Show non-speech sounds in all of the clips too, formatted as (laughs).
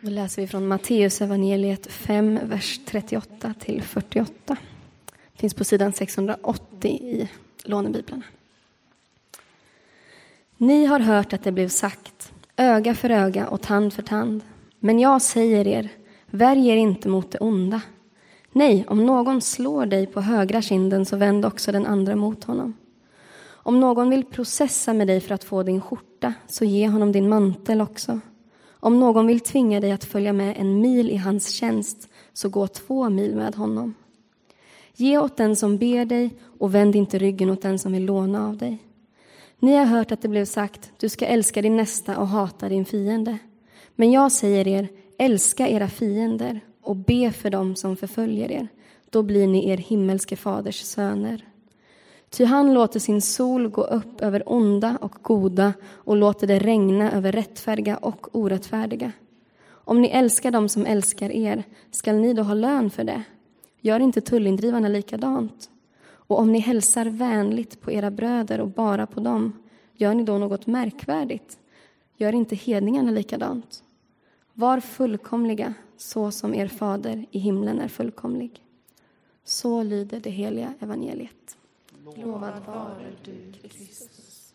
Då läser vi från Matteus evangeliet 5, vers 38 till 48. Det finns på sidan 680 i Lånebiblarna. Ni har hört att det blev sagt, öga för öga och tand för tand. Men jag säger er, värj er inte mot det onda. Nej, om någon slår dig på högra kinden så vänd också den andra mot honom. Om någon vill processa med dig för att få din skjorta så ge honom din mantel också. Om någon vill tvinga dig att följa med en mil i hans tjänst, så gå två mil med honom. Ge åt den som ber dig och vänd inte ryggen åt den som vill låna av dig. Ni har hört att det blev sagt, du ska älska din nästa och hata din fiende. Men jag säger er, älska era fiender och be för dem som förföljer er. Då blir ni er himmelske faders söner. Ty han låter sin sol gå upp över onda och goda och låter det regna över rättfärdiga och orättfärdiga. Om ni älskar dem som älskar er, skall ni då ha lön för det? Gör inte tullindrivarna likadant? Och om ni hälsar vänligt på era bröder och bara på dem, gör ni då något märkvärdigt? Gör inte hedningarna likadant? Var fullkomliga, så som er fader i himlen är fullkomlig. Så lyder det heliga evangeliet. Lovad vare du, Kristus.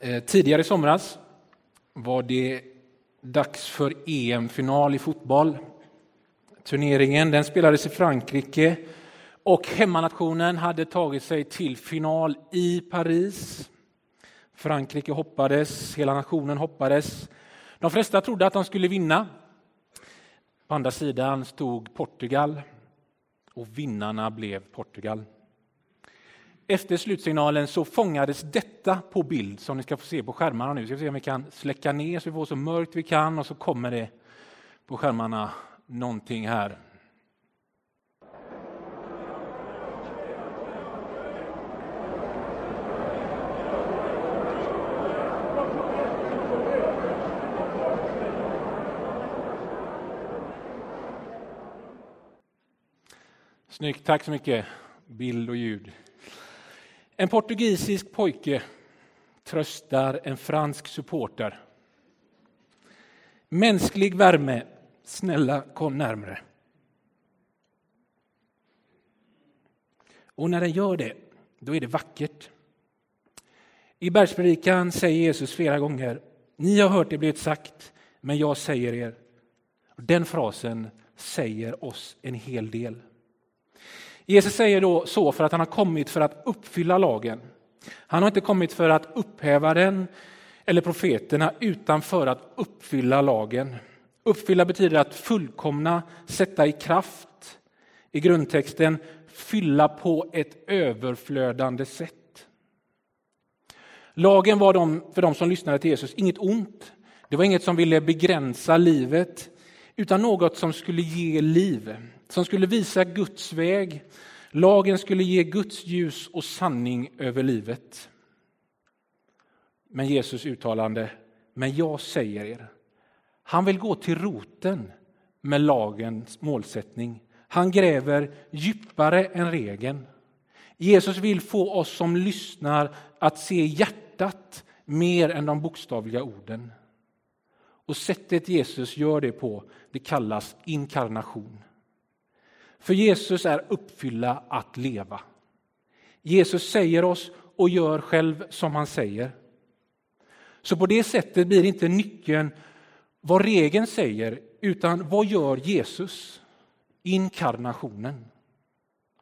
Eh, tidigare i somras var det dags för EM-final i fotboll. Turneringen den spelades i Frankrike och hemmanationen hade tagit sig till final i Paris. Frankrike hoppades, hela nationen hoppades. De flesta trodde att de skulle vinna. På andra sidan stod Portugal och vinnarna blev Portugal. Efter slutsignalen så fångades detta på bild som ni ska få se på skärmarna nu. Vi ska se om vi kan släcka ner så vi får så mörkt vi kan och så kommer det på skärmarna någonting här. Snyggt, tack så mycket. Bild och ljud. En portugisisk pojke tröstar en fransk supporter. Mänsklig värme, snälla kom närmre. Och när den gör det, då är det vackert. I bergspredikan säger Jesus flera gånger, ni har hört det blivit sagt, men jag säger er. Den frasen säger oss en hel del. Jesus säger då så för att han har kommit för att uppfylla lagen. Han har inte kommit för att upphäva den eller profeterna utan för att uppfylla lagen. Uppfylla betyder att fullkomna, sätta i kraft. I grundtexten fylla på ett överflödande sätt. Lagen var de, för de som lyssnade till Jesus inget ont. Det var inget som ville begränsa livet utan något som skulle ge liv, som skulle visa Guds väg. Lagen skulle ge Guds ljus och sanning över livet. Men Jesus uttalande, men jag säger er, han vill gå till roten med lagens målsättning. Han gräver djupare än regeln. Jesus vill få oss som lyssnar att se hjärtat mer än de bokstavliga orden. Och sättet Jesus gör det på, det kallas inkarnation. För Jesus är uppfylla att leva. Jesus säger oss och gör själv som han säger. Så på det sättet blir inte nyckeln vad regeln säger, utan vad gör Jesus? Inkarnationen.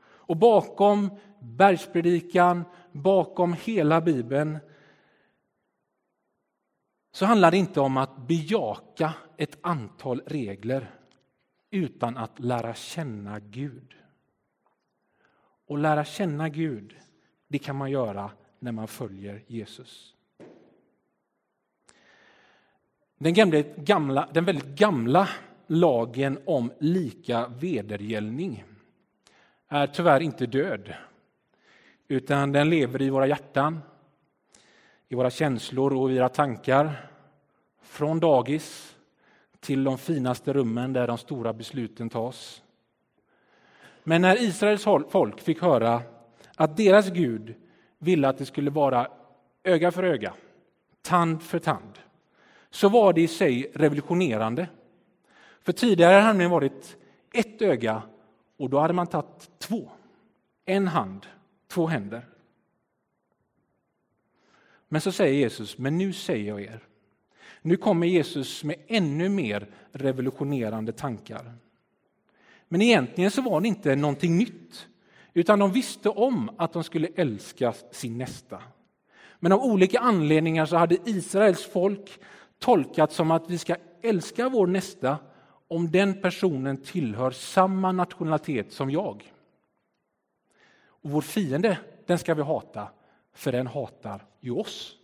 Och bakom bergspredikan, bakom hela Bibeln så handlar det inte om att bejaka ett antal regler utan att lära känna Gud. Och lära känna Gud, det kan man göra när man följer Jesus. Den, gamla, gamla, den väldigt gamla lagen om lika vedergällning är tyvärr inte död, utan den lever i våra hjärtan, i våra känslor och i våra tankar. Från dagis till de finaste rummen där de stora besluten tas. Men när Israels folk fick höra att deras Gud ville att det skulle vara öga för öga, tand för tand, så var det i sig revolutionerande. För tidigare hade det nämligen varit ett öga och då hade man tagit två. En hand, två händer. Men så säger Jesus, men nu säger jag er. Nu kommer Jesus med ännu mer revolutionerande tankar. Men egentligen så var det inte någonting nytt, utan de visste om att de skulle älska sin nästa. Men av olika anledningar så hade Israels folk tolkat som att vi ska älska vår nästa om den personen tillhör samma nationalitet som jag. Och vår fiende, den ska vi hata, för den hatar ju oss.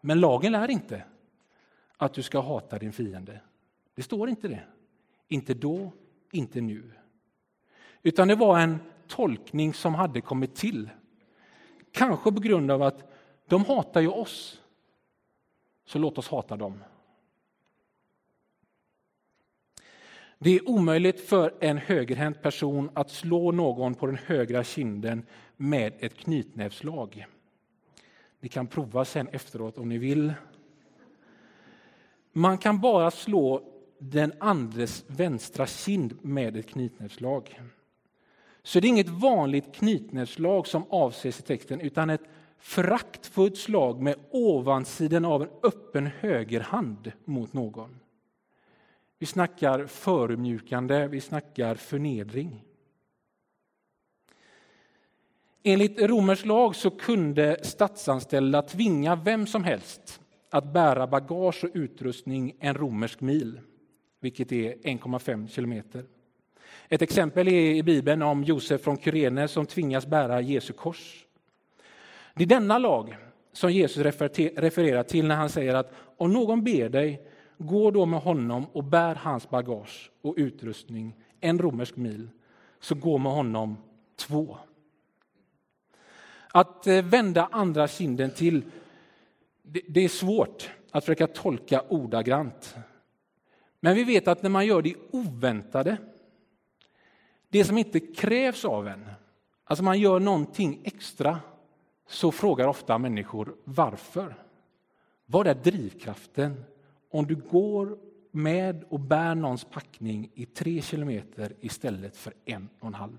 Men lagen lär inte att du ska hata din fiende. Det står inte det. Inte då, inte nu. Utan det var en tolkning som hade kommit till. Kanske på grund av att de hatar ju oss. Så låt oss hata dem. Det är omöjligt för en högerhänt person att slå någon på den högra kinden med ett knytnävslag. Ni kan prova sen efteråt om ni vill. Man kan bara slå den andres vänstra kind med ett knytnävslag. Så det är inget vanligt knytnävslag som avses i texten utan ett föraktfullt slag med ovansidan av en öppen högerhand mot någon. Vi snackar förödmjukande, vi snackar förnedring. Enligt romersk lag så kunde statsanställda tvinga vem som helst att bära bagage och utrustning en romersk mil, vilket är 1,5 kilometer. Ett exempel är i Bibeln om Josef från Kyrene som tvingas bära Jesu kors. Det är denna lag som Jesus refererar till när han säger att om någon ber dig, gå då med honom och bär hans bagage och utrustning en romersk mil, så gå med honom två. Att eh, vända andra kinden till, det är svårt att försöka tolka ordagrant. Men vi vet att när man gör det oväntade, det som inte krävs av en, alltså man gör någonting extra, så frågar ofta människor varför. Vad är drivkraften om du går med och bär någons packning i tre kilometer istället för en och en halv?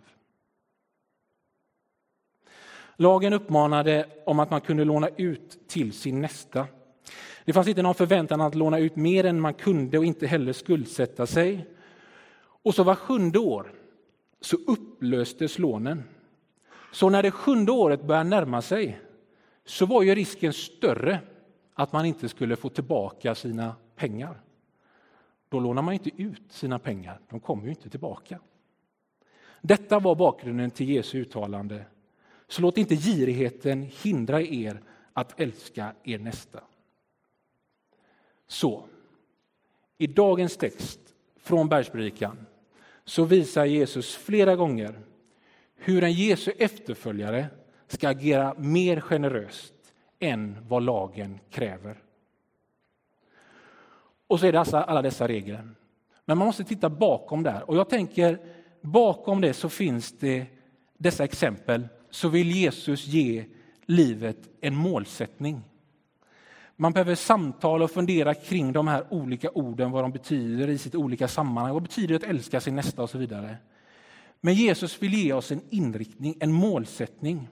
Lagen uppmanade om att man kunde låna ut till sin nästa. Det fanns inte någon förväntan att låna ut mer än man kunde och inte heller skuldsätta sig. Och så var sjunde år så upplöstes lånen. Så när det sjunde året började närma sig så var ju risken större att man inte skulle få tillbaka sina pengar. Då lånar man inte ut sina pengar, de kommer ju inte tillbaka. Detta var bakgrunden till Jesu uttalande så låt inte girigheten hindra er att älska er nästa. Så, i dagens text från Bergspredikan så visar Jesus flera gånger hur en Jesu efterföljare ska agera mer generöst än vad lagen kräver. Och så är det alltså alla dessa regler. Men man måste titta bakom där. Och jag tänker, bakom det så finns det dessa exempel så vill Jesus ge livet en målsättning. Man behöver samtala och fundera kring de här olika orden, vad de betyder i sitt olika sammanhang. Vad betyder det att älska sin nästa och så vidare. Men Jesus vill ge oss en inriktning, en målsättning.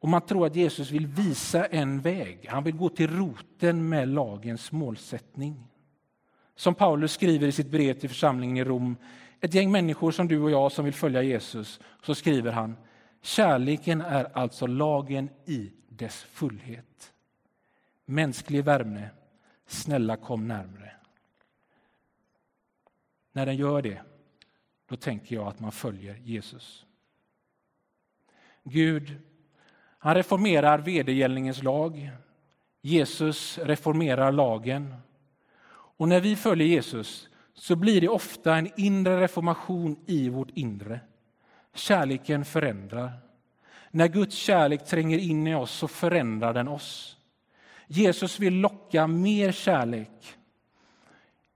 Och man tror att Jesus vill visa en väg. Han vill gå till roten med lagens målsättning. Som Paulus skriver i sitt brev till församlingen i Rom ett gäng människor som du och jag som vill följa Jesus, så skriver han Kärleken är alltså lagen i dess fullhet. Mänsklig värme, snälla kom närmre. När den gör det, då tänker jag att man följer Jesus. Gud, han reformerar vedergällningens lag. Jesus reformerar lagen. Och när vi följer Jesus så blir det ofta en inre reformation i vårt inre. Kärleken förändrar. När Guds kärlek tränger in i oss så förändrar den oss. Jesus vill locka mer kärlek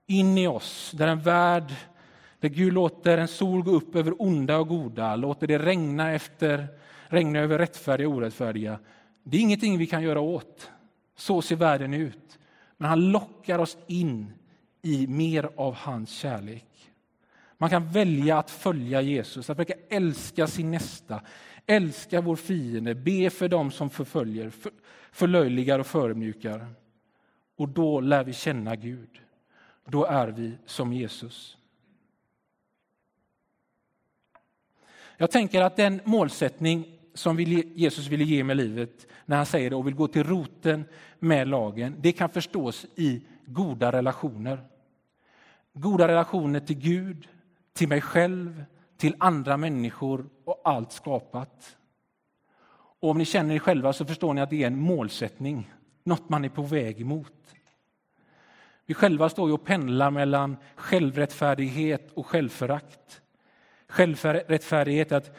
in i oss, där en värld där Gud låter en sol gå upp över onda och goda, låter det regna, efter, regna över rättfärdiga och orättfärdiga. Det är ingenting vi kan göra åt. Så ser världen ut. Men han lockar oss in i mer av hans kärlek. Man kan välja att följa Jesus, att verka älska sin nästa, älska vår fiende, be för dem som förföljer, förlöjligar och förödmjukar. Och då lär vi känna Gud. Då är vi som Jesus. Jag tänker att den målsättning som Jesus ville ge med livet när han säger det och vill gå till roten med lagen, det kan förstås i goda relationer. Goda relationer till Gud, till mig själv, till andra människor och allt skapat. Och om ni känner er själva så förstår ni att det är en målsättning, något man är på väg emot. Vi själva står ju och pendlar mellan självrättfärdighet och självförakt. Självrättfärdighet är att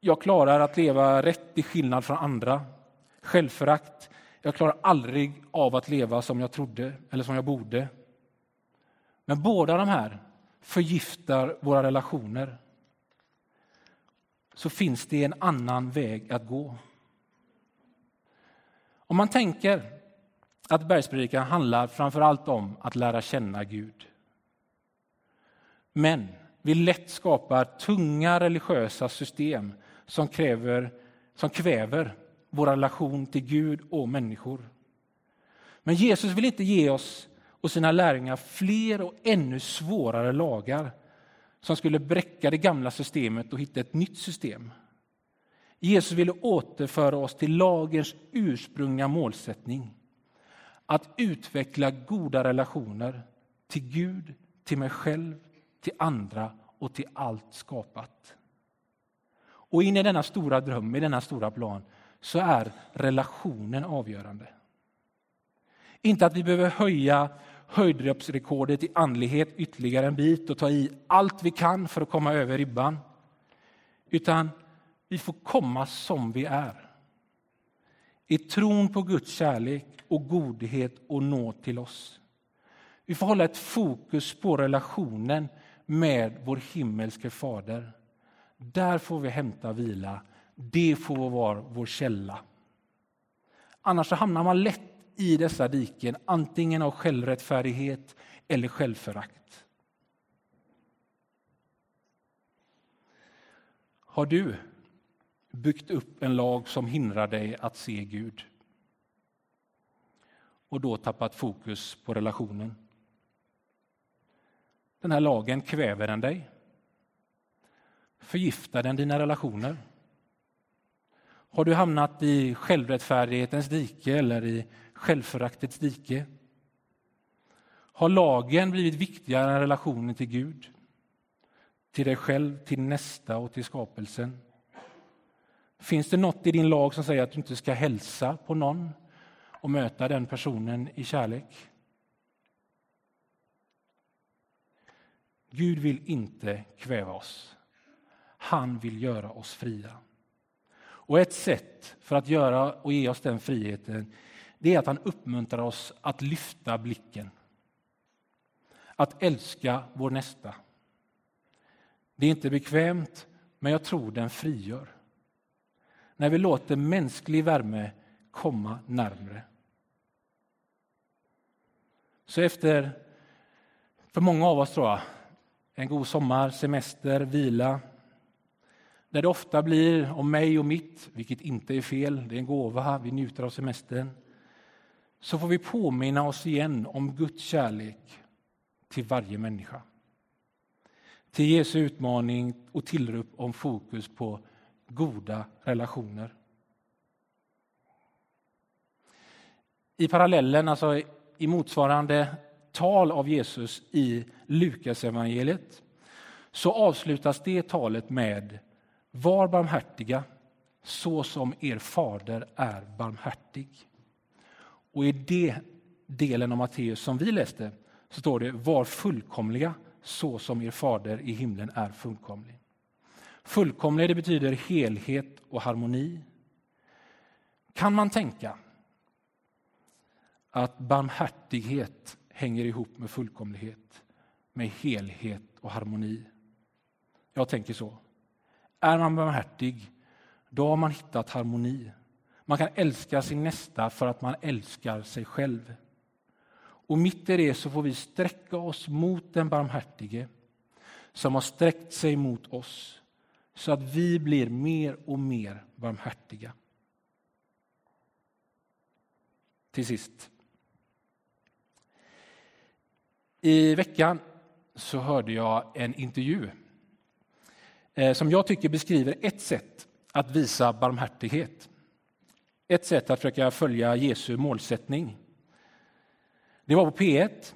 jag klarar att leva rätt i skillnad från andra. Självförakt, jag klarar aldrig av att leva som jag trodde eller som jag borde. Men båda de här förgiftar våra relationer. Så finns det en annan väg att gå. Om man tänker att bergspredikan handlar framför allt om att lära känna Gud. Men vi lätt skapar tunga religiösa system som, kräver, som kväver vår relation till Gud och människor. Men Jesus vill inte ge oss och sina lärjungar fler och ännu svårare lagar som skulle bräcka det gamla systemet och hitta ett nytt system. Jesus ville återföra oss till lagens ursprungliga målsättning. Att utveckla goda relationer till Gud, till mig själv, till andra och till allt skapat. Och in i denna stora dröm, i denna stora plan, så är relationen avgörande. Inte att vi behöver höja höjdloppsrekordet i andlighet ytterligare en bit och ta i allt vi kan för att komma över ribban. Utan vi får komma som vi är. I tron på Guds kärlek och godhet och nåd till oss. Vi får hålla ett fokus på relationen med vår himmelske fader. Där får vi hämta vila. Det får vara vår källa. Annars så hamnar man lätt i dessa diken, antingen av självrättfärdighet eller självförakt. Har du byggt upp en lag som hindrar dig att se Gud och då tappat fokus på relationen? Den här lagen kväver den dig. Förgiftar den dina relationer? Har du hamnat i självrättfärdighetens dike eller i självföraktets dike? Har lagen blivit viktigare än relationen till Gud? Till dig själv, till nästa och till skapelsen? Finns det något i din lag som säger att du inte ska hälsa på någon och möta den personen i kärlek? Gud vill inte kväva oss. Han vill göra oss fria. Och ett sätt för att göra och ge oss den friheten det är att han uppmuntrar oss att lyfta blicken. Att älska vår nästa. Det är inte bekvämt, men jag tror den frigör. När vi låter mänsklig värme komma närmre. Så efter, för många av oss tror jag, en god sommar, semester, vila. Där det ofta blir om mig och mitt, vilket inte är fel, det är en gåva, vi njuter av semestern. Så får vi påminna oss igen om Guds kärlek till varje människa. Till Jesu utmaning och tillrop om fokus på goda relationer. I parallellen, alltså i motsvarande tal av Jesus i Lukasevangeliet så avslutas det talet med Var barmhärtiga så som er fader är barmhärtig. Och i det delen av Matteus som vi läste så står det Var fullkomliga så som er fader i himlen är fullkomlig. Fullkomlig det betyder helhet och harmoni. Kan man tänka att barmhärtighet hänger ihop med fullkomlighet, med helhet och harmoni. Jag tänker så. Är man barmhärtig, då har man hittat harmoni. Man kan älska sin nästa för att man älskar sig själv. Och mitt i det så får vi sträcka oss mot den barmhärtige som har sträckt sig mot oss så att vi blir mer och mer barmhärtiga. Till sist. I veckan så hörde jag en intervju eh, som jag tycker beskriver ett sätt att visa barmhärtighet. Ett sätt att försöka följa Jesu målsättning. Det var på P1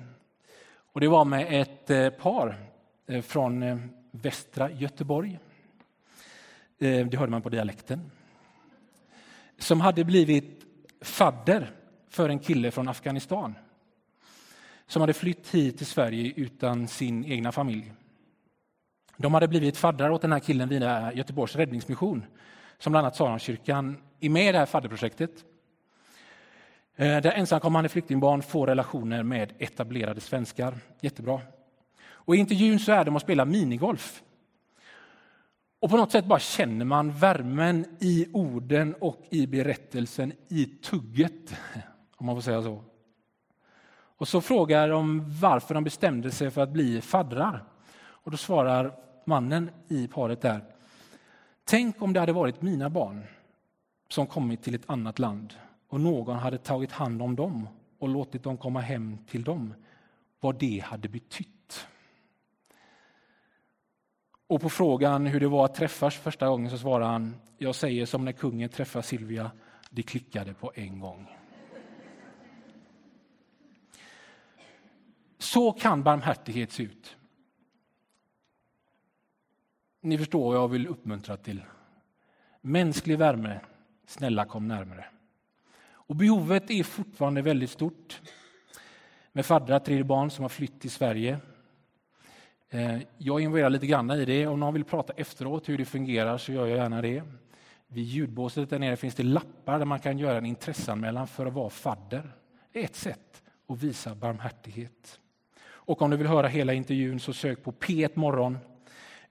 och det var med ett eh, par eh, från eh, västra Göteborg. Det hörde man på dialekten. Som hade blivit fadder för en kille från Afghanistan som hade flytt hit till Sverige utan sin egna familj. De hade blivit faddrar åt den här killen via Göteborgs räddningsmission som bland annat Saronkyrkan är med i det här fadderprojektet. Eh, där ensamkommande flyktingbarn får relationer med etablerade svenskar. Jättebra. Och I intervjun så är de och spelar minigolf. Och på något sätt bara känner man värmen i orden och i berättelsen, i tugget, (laughs) om man får säga så. Och så frågar de varför de bestämde sig för att bli faddrar. Och då svarar mannen i paret där. Tänk om det hade varit mina barn som kommit till ett annat land och någon hade tagit hand om dem och låtit dem komma hem till dem. Vad det hade betytt. Och på frågan hur det var att träffas första gången så svarar han, jag säger som när kungen träffar Silvia, det klickade på en gång. Så kan barmhärtighet se ut. Ni förstår vad jag vill uppmuntra till. Mänsklig värme, snälla kom närmare. Och behovet är fortfarande väldigt stort. Med faddrar tre barn som har flytt till Sverige. Eh, jag involverar lite grann i det. Om någon vill prata efteråt hur det fungerar så gör jag gärna det. Vid ljudbåset där nere finns det lappar där man kan göra en intresseanmälan för att vara fadder. Det är ett sätt att visa barmhärtighet. Och om du vill höra hela intervjun så sök på P1 Morgon,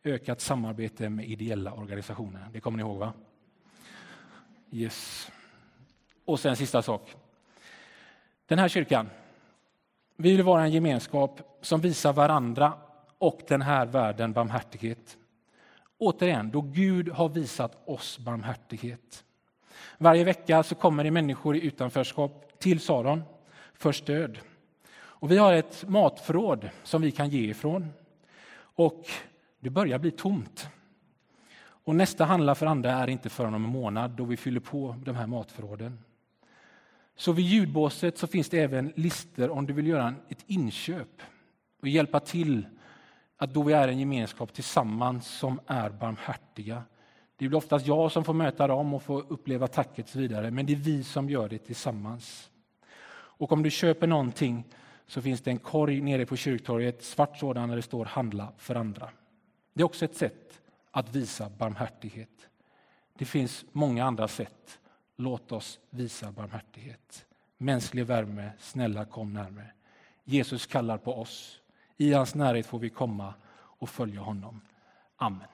ökat samarbete med ideella organisationer. Det kommer ni ihåg va? Yes. Och sen sista sak. Den här kyrkan, vi vill vara en gemenskap som visar varandra och den här världen barmhärtighet. Återigen, då Gud har visat oss barmhärtighet. Varje vecka så kommer det människor i utanförskap till Saron för stöd. Och vi har ett matförråd som vi kan ge ifrån. Och det börjar bli tomt. Och nästa handla för andra är inte förrän om en månad då vi fyller på de här matförråden. Så vid ljudbåset så finns det även lister om du vill göra ett inköp och hjälpa till att då vi är en gemenskap tillsammans som är barmhärtiga. Det blir oftast jag som får möta dem och få uppleva tacket och så vidare, men det är vi som gör det tillsammans. Och om du köper någonting så finns det en korg nere på kyrktorget, svart sådan, där det står handla för andra. Det är också ett sätt att visa barmhärtighet. Det finns många andra sätt. Låt oss visa barmhärtighet. Mänsklig värme, snälla kom närmare. Jesus kallar på oss. I hans närhet får vi komma och följa honom. Amen.